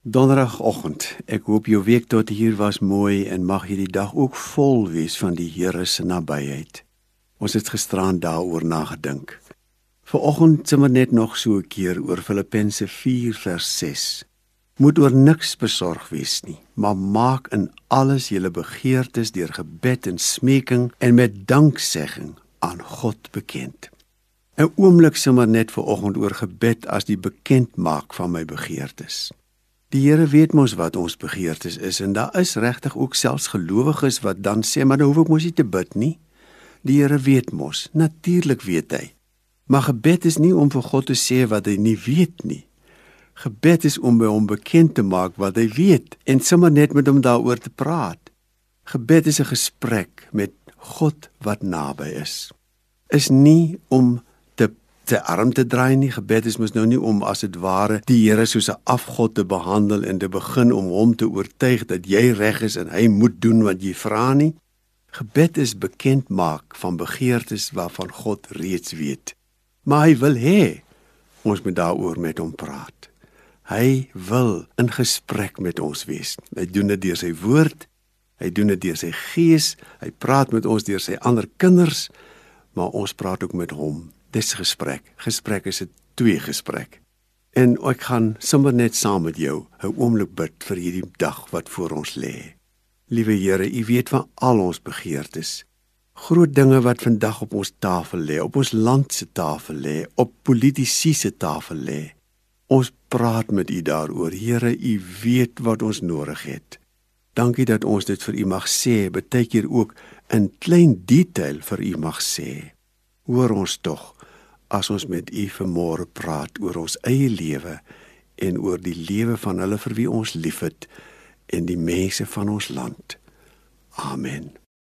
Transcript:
Donderdagoggend. Ek hoop jou week tot hier was mooi en mag hierdie dag ook vol wees van die Here se nabyheid. Ons het gisteraan daaroor nagedink. Vanoggend sommer net nog so 'n keer oor Filippense 4 vers 6. Moet oor niks besorg wees nie, maar maak in alles julle begeertes deur gebed en smeking en met danksegging aan God bekend. 'n Oomblik sommer net vanoggend oor gebed as die bekendmaak van my begeertes. Die Here weet mos wat ons begeertes is en daar is regtig ook selfs gelowiges wat dan sê maar nou hoef ek mos nie te bid nie. Die Here weet mos, natuurlik weet hy. Maar gebed is nie om vir God te sê wat hy nie weet nie. Gebed is om by hom bekend te maak wat hy weet en sommer net met hom daaroor te praat. Gebed is 'n gesprek met God wat naby is. Is nie om te arm te draai nie. Gebed is mos nou nie om as dit ware die Here soos 'n afgod te behandel en te begin om hom te oortuig dat jy reg is en hy moet doen wat jy vra nie. Gebed is bekend maak van begeertes waarvan God reeds weet. Maar hy wil hê ons moet daaroor met hom praat. Hy wil in gesprek met ons wees. Hy doen dit deur sy woord. Hy doen dit deur sy gees. Hy praat met ons deur sy ander kinders, maar ons praat ook met hom dis gesprek. Gesprek is 'n twee gesprek. En ek gaan sommer net saam met jou 'n oomblik bid vir hierdie dag wat voor ons lê. Liewe Here, U weet van al ons begeertes. Groot dinge wat vandag op ons tafel lê, op ons land se tafel lê, op politici se tafel lê. Ons praat met U daaroor. Here, U weet wat ons nodig het. Dankie dat ons dit vir U mag sê, baie keer ook in klein detail vir U mag sê. Hoor ons tog as ons met U vanmôre praat oor ons eie lewe en oor die lewe van hulle vir wie ons liefhet en die mense van ons land. Amen.